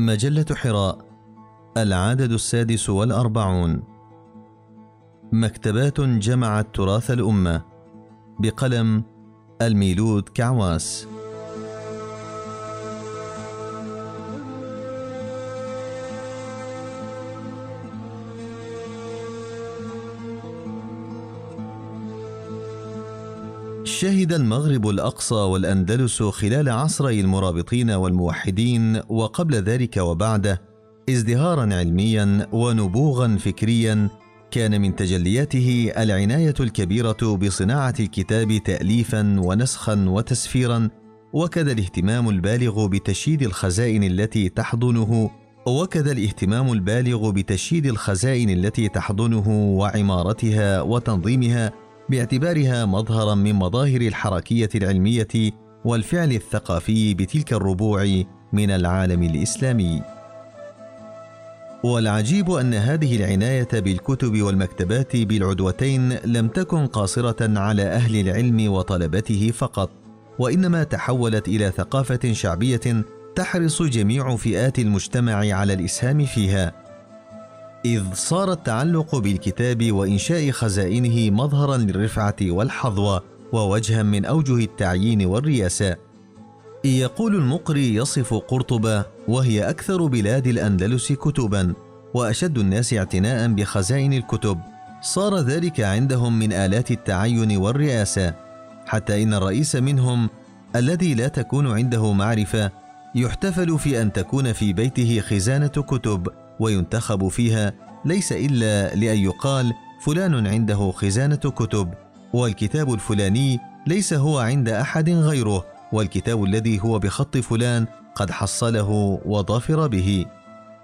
مجلة حراء العدد السادس والأربعون. مكتبات جمعت تراث الأمة بقلم الميلود كعواس. شهد المغرب الأقصى والأندلس خلال عصري المرابطين والموحدين وقبل ذلك وبعده ازدهارا علميا ونبوغا فكريا كان من تجلياته العناية الكبيرة بصناعة الكتاب تأليفا ونسخا وتسفيرا وكذا الاهتمام البالغ بتشييد الخزائن التي تحضنه وكذا الاهتمام البالغ بتشييد الخزائن التي تحضنه وعمارتها وتنظيمها باعتبارها مظهرا من مظاهر الحركية العلمية والفعل الثقافي بتلك الربوع من العالم الإسلامي. والعجيب أن هذه العناية بالكتب والمكتبات بالعدوتين لم تكن قاصرة على أهل العلم وطلبته فقط وإنما تحولت إلى ثقافة شعبية تحرص جميع فئات المجتمع على الإسهام فيها. إذ صار التعلق بالكتاب وإنشاء خزائنه مظهرا للرفعة والحظوة ووجها من أوجه التعيين والرياسة. يقول المقري يصف قرطبة وهي أكثر بلاد الأندلس كتبا وأشد الناس اعتناء بخزائن الكتب. صار ذلك عندهم من آلات التعين والرئاسة، حتى إن الرئيس منهم الذي لا تكون عنده معرفة يحتفل في أن تكون في بيته خزانة كتب وينتخب فيها ليس إلا لأن يقال فلان عنده خزانة كتب والكتاب الفلاني ليس هو عند أحد غيره والكتاب الذي هو بخط فلان قد حصله وظفر به.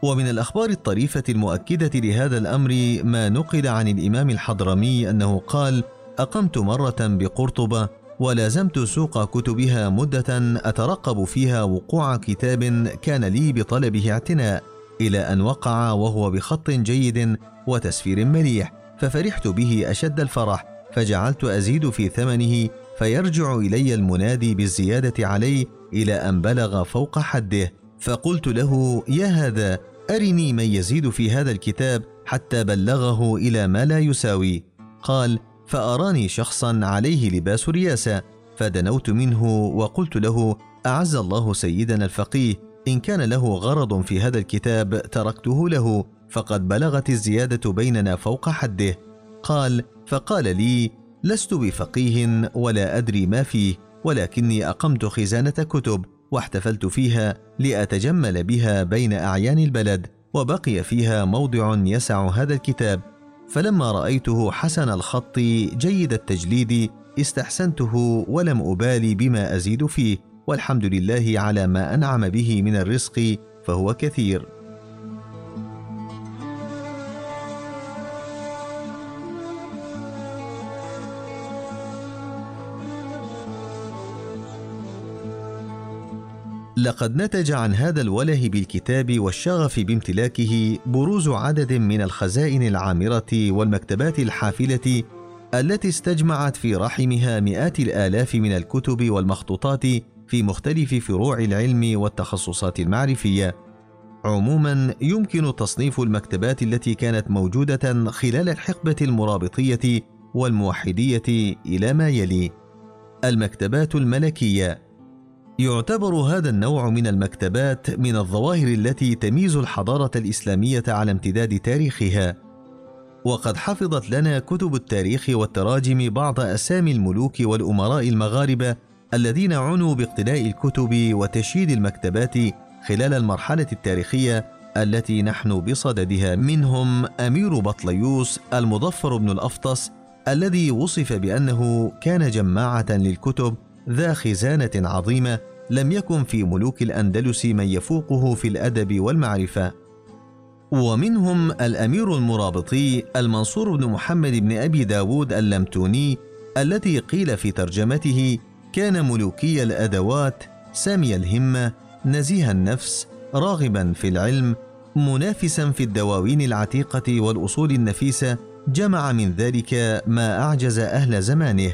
ومن الأخبار الطريفة المؤكدة لهذا الأمر ما نقل عن الإمام الحضرمي أنه قال أقمت مرة بقرطبة ولازمت سوق كتبها مدة أترقب فيها وقوع كتاب كان لي بطلبه اعتناء. إلى أن وقع وهو بخط جيد وتسفير مليح ففرحت به أشد الفرح فجعلت أزيد في ثمنه فيرجع إلي المنادي بالزيادة عليه إلى أن بلغ فوق حده فقلت له يا هذا أرني من يزيد في هذا الكتاب حتى بلغه إلى ما لا يساوي. قال فأراني شخصا عليه لباس رياسه فدنوت منه وقلت له أعز الله سيدنا الفقيه إن كان له غرض في هذا الكتاب تركته له فقد بلغت الزيادة بيننا فوق حده. قال فقال لي لست بفقيه ولا أدري ما فيه ولكني أقمت خزانة كتب واحتفلت فيها لأتجمل بها بين أعيان البلد وبقي فيها موضع يسع هذا الكتاب. فلما رأيته حسن الخط جيد التجليد استحسنته ولم أبالي بما أزيد فيه والحمد لله على ما أنعم به من الرزق فهو كثير. لقد نتج عن هذا الوله بالكتاب والشغف بامتلاكه بروز عدد من الخزائن العامرة والمكتبات الحافلة التي استجمعت في رحمها مئات الآلاف من الكتب والمخطوطات في مختلف فروع العلم والتخصصات المعرفية. عموما يمكن تصنيف المكتبات التي كانت موجودة خلال الحقبة المرابطية والموحدية إلى ما يلي. المكتبات الملكية. يعتبر هذا النوع من المكتبات من الظواهر التي تميز الحضارة الإسلامية على امتداد تاريخها. وقد حفظت لنا كتب التاريخ والتراجم بعض أسامي الملوك والأمراء المغاربة الذين عنوا باقتناء الكتب وتشييد المكتبات خلال المرحلة التاريخية التي نحن بصددها منهم أمير بطليوس المظفر بن الأفطس الذي وصف بأنه كان جماعة للكتب ذا خزانة عظيمة لم يكن في ملوك الأندلس من يفوقه في الأدب والمعرفة. ومنهم الأمير المرابطي المنصور بن محمد بن أبي داود اللمتوني الذي قيل في ترجمته كان ملوكي الأدوات سامي الهمه نزيه النفس راغبا في العلم منافسا في الدواوين العتيقة والأصول النفيسة جمع من ذلك ما أعجز أهل زمانه.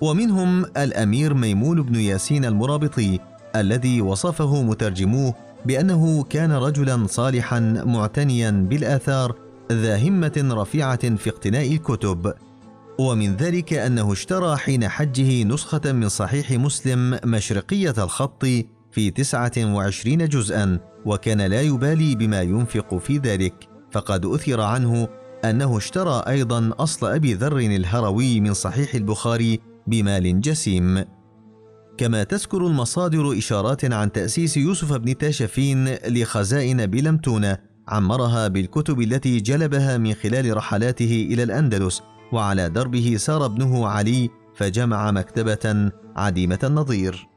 ومنهم الأمير ميمون بن ياسين المرابطي الذي وصفه مترجموه بأنه كان رجلا صالحا معتنيا بالآثار ذا همة رفيعة في اقتناء الكتب. ومن ذلك أنه اشترى حين حجه نسخة من صحيح مسلم مشرقية الخط في تسعة وعشرين جزءا وكان لا يبالي بما ينفق في ذلك. فقد أثر عنه أنه اشترى أيضا أصل أبي ذر الهروي من صحيح البخاري بمال جسيم. كما تذكر المصادر إشارات عن تأسيس يوسف بن تاشفين لخزائن بلمتونة عمرها بالكتب التي جلبها من خلال رحلاته إلى الأندلس. وعلى دربه سار ابنه علي فجمع مكتبة عديمة النظير.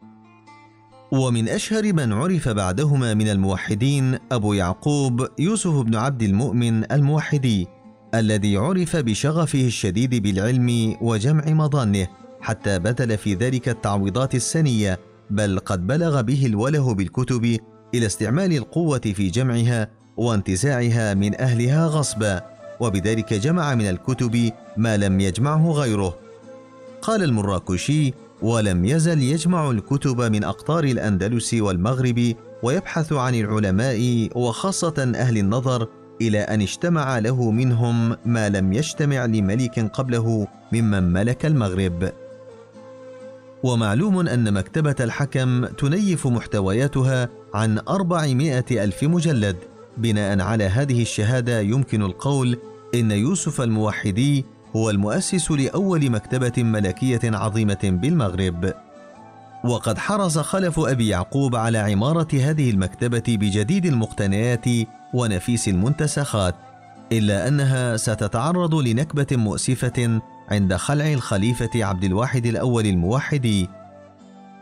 ومن أشهر من عرف بعدهما من الموحدين أبو يعقوب يوسف بن عبد المؤمن الموحدي الذي عرف بشغفه الشديد بالعلم وجمع مظانه حتى بذل في ذلك التعويضات السنية بل قد بلغ به الوله بالكتب إلى استعمال القوة في جمعها وانتزاعها من أهلها غصبا. وبذلك جمع من الكتب ما لم يجمعه غيره. قال المراكشي ولم يزل يجمع الكتب من أقطار الأندلس والمغرب ويبحث عن العلماء وخاصة أهل النظر إلى أن اجتمع له منهم ما لم يجتمع لملك قبله ممن ملك المغرب. ومعلوم أن مكتبة الحكم تنيف محتوياتها عن أربعمائة ألف مجلد. بناء على هذه الشهادة يمكن القول إن يوسف الموحدي هو المؤسس لأول مكتبة ملكية عظيمة بالمغرب. وقد حرص خلف أبي يعقوب على عمارة هذه المكتبة بجديد المقتنيات ونفيس المنتسخات إلا أنها ستتعرض لنكبة مؤسفة عند خلع الخليفة عبد الواحد الأول الموحد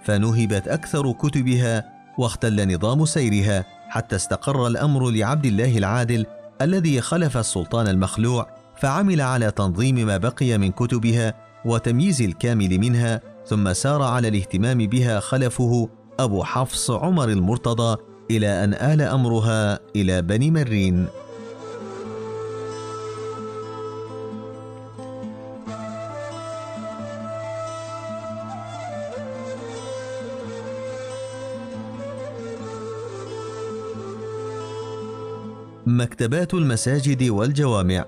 فنهبت أكثر كتبها واختل نظام سيرها حتى استقر الأمر لعبد الله العادل الذي خلف السلطان المخلوع فعمل على تنظيم ما بقي من كتبها وتمييز الكامل منها ثم سار على الاهتمام بها خلفه أبو حفص عمر المرتضى إلى أن آل أمرها إلى بني مرين. مكتبات المساجد والجوامع.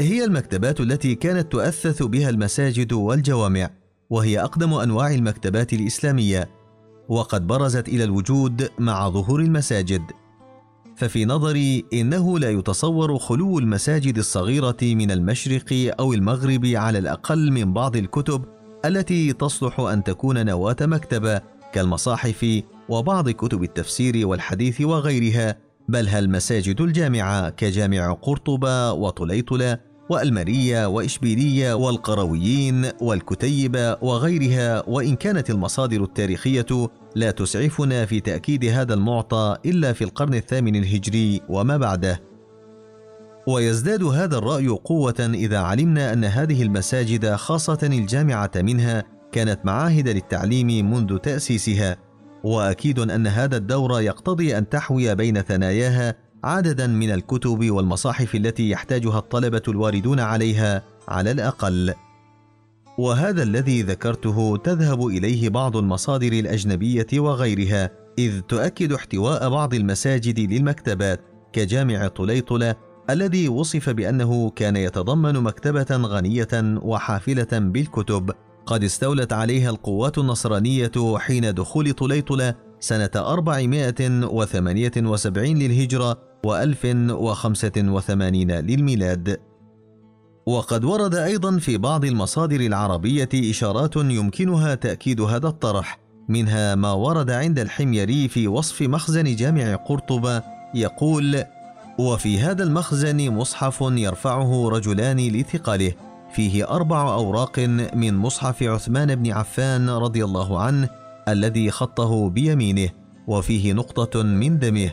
هي المكتبات التي كانت تؤثث بها المساجد والجوامع وهي أقدم أنواع المكتبات الإسلامية وقد برزت إلى الوجود مع ظهور المساجد. ففي نظري إنه لا يتصور خلو المساجد الصغيرة من المشرق أو المغرب على الأقل من بعض الكتب التي تصلح أن تكون نواة مكتبة كالمصاحف وبعض كتب التفسير والحديث وغيرها بل هل مساجد الجامعة كجامع قرطبة وطليطلة والمرية وإشبيلية والقرويين والكتيبة وغيرها وإن كانت المصادر التاريخية لا تسعفنا في تأكيد هذا المعطى إلا في القرن الثامن الهجري وما بعده. ويزداد هذا الرأي قوة إذا علمنا أن هذه المساجد خاصة الجامعة منها كانت معاهد للتعليم منذ تأسيسها وأكيد أن هذا الدور يقتضي أن تحوي بين ثناياها عددا من الكتب والمصاحف التي يحتاجها الطلبة الواردون عليها على الأقل. وهذا الذي ذكرته تذهب إليه بعض المصادر الأجنبية وغيرها إذ تؤكد احتواء بعض المساجد للمكتبات كجامع طليطلة الذي وصف بأنه كان يتضمن مكتبة غنية وحافلة بالكتب. قد استولت عليها القوات النصرانية حين دخول طليطلة سنة 478 للهجرة و1085 للميلاد. وقد ورد أيضا في بعض المصادر العربية إشارات يمكنها تأكيد هذا الطرح، منها ما ورد عند الحميري في وصف مخزن جامع قرطبة يقول: وفي هذا المخزن مصحف يرفعه رجلان لثقله فيه أربع أوراق من مصحف عثمان بن عفان رضي الله عنه الذي خطه بيمينه وفيه نقطة من دمه.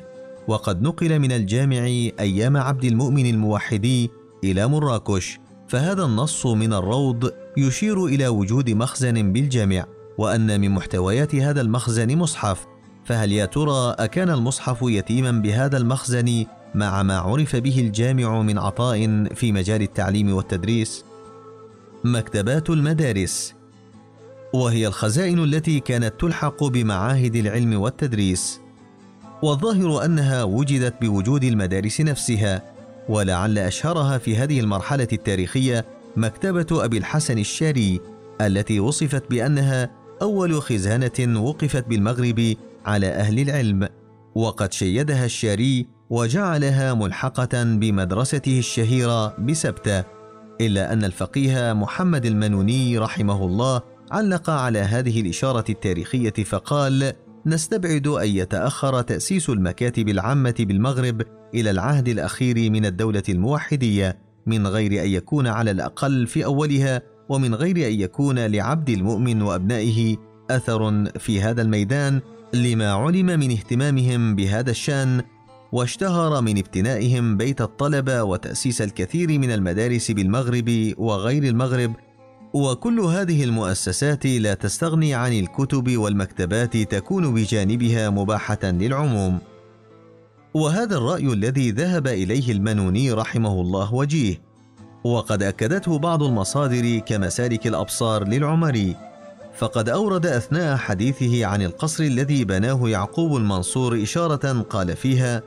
وقد نقل من الجامع أيام عبد المؤمن الموحدي إلى مراكش. فهذا النص من الروض يشير إلى وجود مخزن بالجامع وأن من محتويات هذا المخزن مصحف. فهل يا ترى أكان المصحف يتيما بهذا المخزن مع ما عرف به الجامع من عطاء في مجال التعليم والتدريس؟ مكتبات المدارس. وهي الخزائن التي كانت تلحق بمعاهد العلم والتدريس. والظاهر أنها وجدت بوجود المدارس نفسها ولعل أشهرها في هذه المرحلة التاريخية مكتبة أبي الحسن الشاري التي وصفت بأنها أول خزانة وقفت بالمغرب على أهل العلم. وقد شيدها الشاري وجعلها ملحقة بمدرسته الشهيرة بسبتة. إلا أن الفقيه محمد المنوني رحمه الله علق على هذه الإشارة التاريخية فقال نستبعد أن يتأخر تأسيس المكاتب العامة بالمغرب إلى العهد الأخير من الدولة الموحدية من غير أن يكون على الأقل في أولها ومن غير أن يكون لعبد المؤمن وأبنائه أثر في هذا الميدان لما علم من اهتمامهم بهذا الشأن واشتهر من ابتنائهم بيت الطلبه وتأسيس الكثير من المدارس بالمغرب وغير المغرب وكل هذه المؤسسات لا تستغني عن الكتب والمكتبات تكون بجانبها مباحة للعموم. وهذا الرأي الذي ذهب إليه المنوني رحمه الله وجيه وقد أكدته بعض المصادر كمسالك الأبصار للعمري فقد أورد أثناء حديثه عن القصر الذي بناه يعقوب المنصور إشارة قال فيها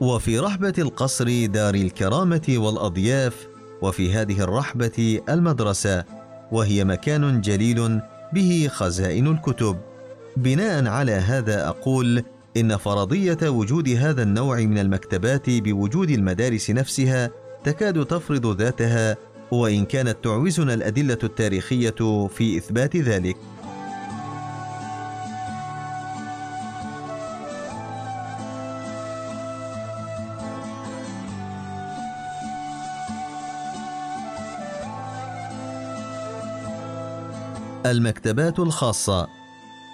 وفي رحبة القصر دار الكرامة والأضياف وفي هذه الرحبة المدرسة وهي مكان جليل به خزائن الكتب. بناء على هذا أقول إن فرضية وجود هذا النوع من المكتبات بوجود المدارس نفسها تكاد تفرض ذاتها وإن كانت تعوزنا الأدلة التاريخية في إثبات ذلك. المكتبات الخاصة.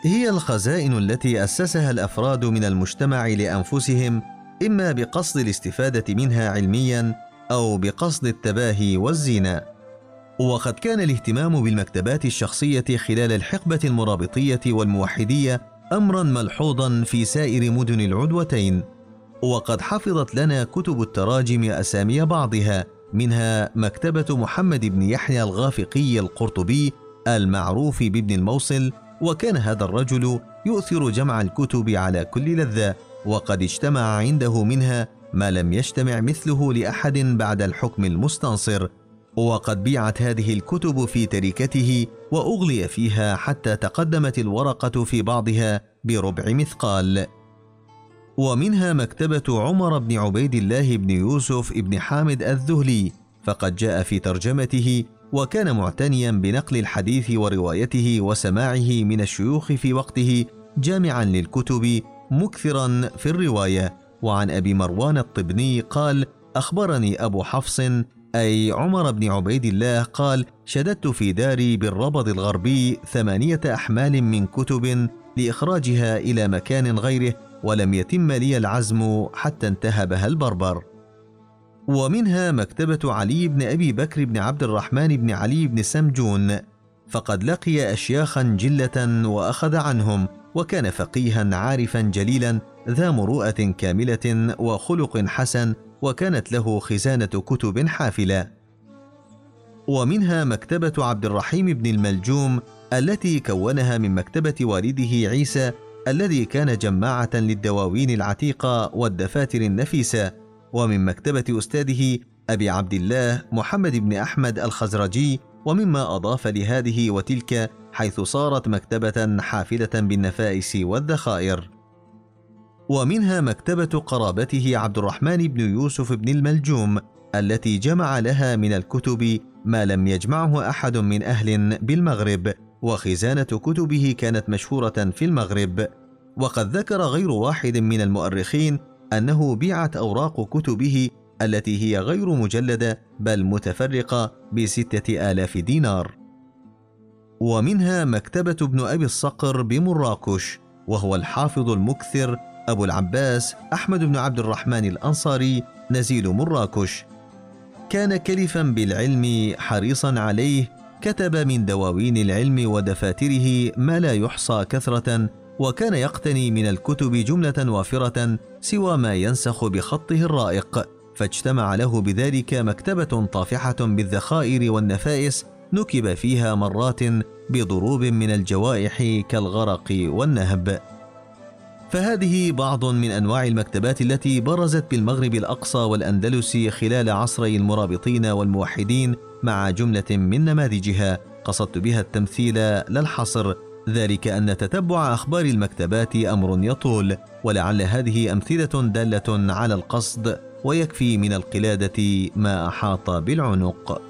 هي الخزائن التي أسسها الأفراد من المجتمع لأنفسهم إما بقصد الاستفادة منها علميا أو بقصد التباهي والزينه وقد كان الاهتمام بالمكتبات الشخصية خلال الحقبة المرابطية والموحدية امرا ملحوظا في سائر مدن العدوتين. وقد حفظت لنا كتب التراجم أسامي بعضها منها مكتبة محمد بن يحيى الغافقي القرطبي المعروف بابن الموصل وكان هذا الرجل يؤثر جمع الكتب على كل لذة وقد اجتمع عنده منها ما لم يجتمع مثله لأحد بعد الحكم المستنصر. وقد بيعت هذه الكتب في تركته وأغلي فيها حتى تقدمت الورقة في بعضها بربع مثقال. ومنها مكتبة عمر بن عبيد الله بن يوسف بن حامد الذهلي فقد جاء في ترجمته وكان معتنيا بنقل الحديث وروايته وسماعه من الشيوخ في وقته جامعا للكتب مكثرا في الرواية. وعن أبي مروان الطبني قال أخبرني أبو حفص أي عمر بن عبيد الله قال شددت في داري بالربض الغربي ثمانية أحمال من كتب لإخراجها إلى مكان غيره ولم يتم لي العزم حتى انتهبها البربر. ومنها مكتبة علي بن أبي بكر بن عبد الرحمن بن علي بن سمجون. فقد لقي أشياخا جلة وأخذ عنهم وكان فقيها عارفا جليلا ذا مروءة كاملة وخلق حسن وكانت له خزانة كتب حافلة. ومنها مكتبة عبد الرحيم بن الملجوم التي كونها من مكتبة والده عيسى الذي كان جماعة للدواوين العتيقة والدفاتر النفيسة. ومن مكتبة أستاذه أبي عبد الله محمد بن أحمد الخزرجي ومما أضاف لهذه وتلك حيث صارت مكتبة حافلة بالنفائس والذخائر. ومنها مكتبة قرابته عبد الرحمن بن يوسف بن الملجوم التي جمع لها من الكتب ما لم يجمعه أحد من أهل بالمغرب، وخزانة كتبه كانت مشهورة في المغرب. وقد ذكر غير واحد من المؤرخين أنه بيعت أوراق كتبه التي هي غير مجلدة بل متفرقة بستة آلاف دينار. ومنها مكتبة ابن أبي الصقر بمراكش وهو الحافظ المكثر أبو العباس أحمد بن عبد الرحمن الأنصاري نزيل مراكش. كان كلفا بالعلم حريصا عليه كتب من دواوين العلم ودفاتره ما لا يحصى كثرة وكان يقتني من الكتب جملة وافرة سوى ما ينسخ بخطه الرائق فاجتمع له بذلك مكتبة طافحة بالذخائر والنفائس نكب فيها مرات بضروب من الجوائح كالغرق والنهب. فهذه بعض من أنواع المكتبات التي برزت بالمغرب الأقصى والأندلس خلال عصري المرابطين والموحدين مع جملة من نماذجها قصدت بها التمثيل لا الحصر ذلك أن تتبع أخبار المكتبات أمر يطول ولعل هذه أمثلة دالة على القصد ويكفي من القلادة ما أحاط بالعنق.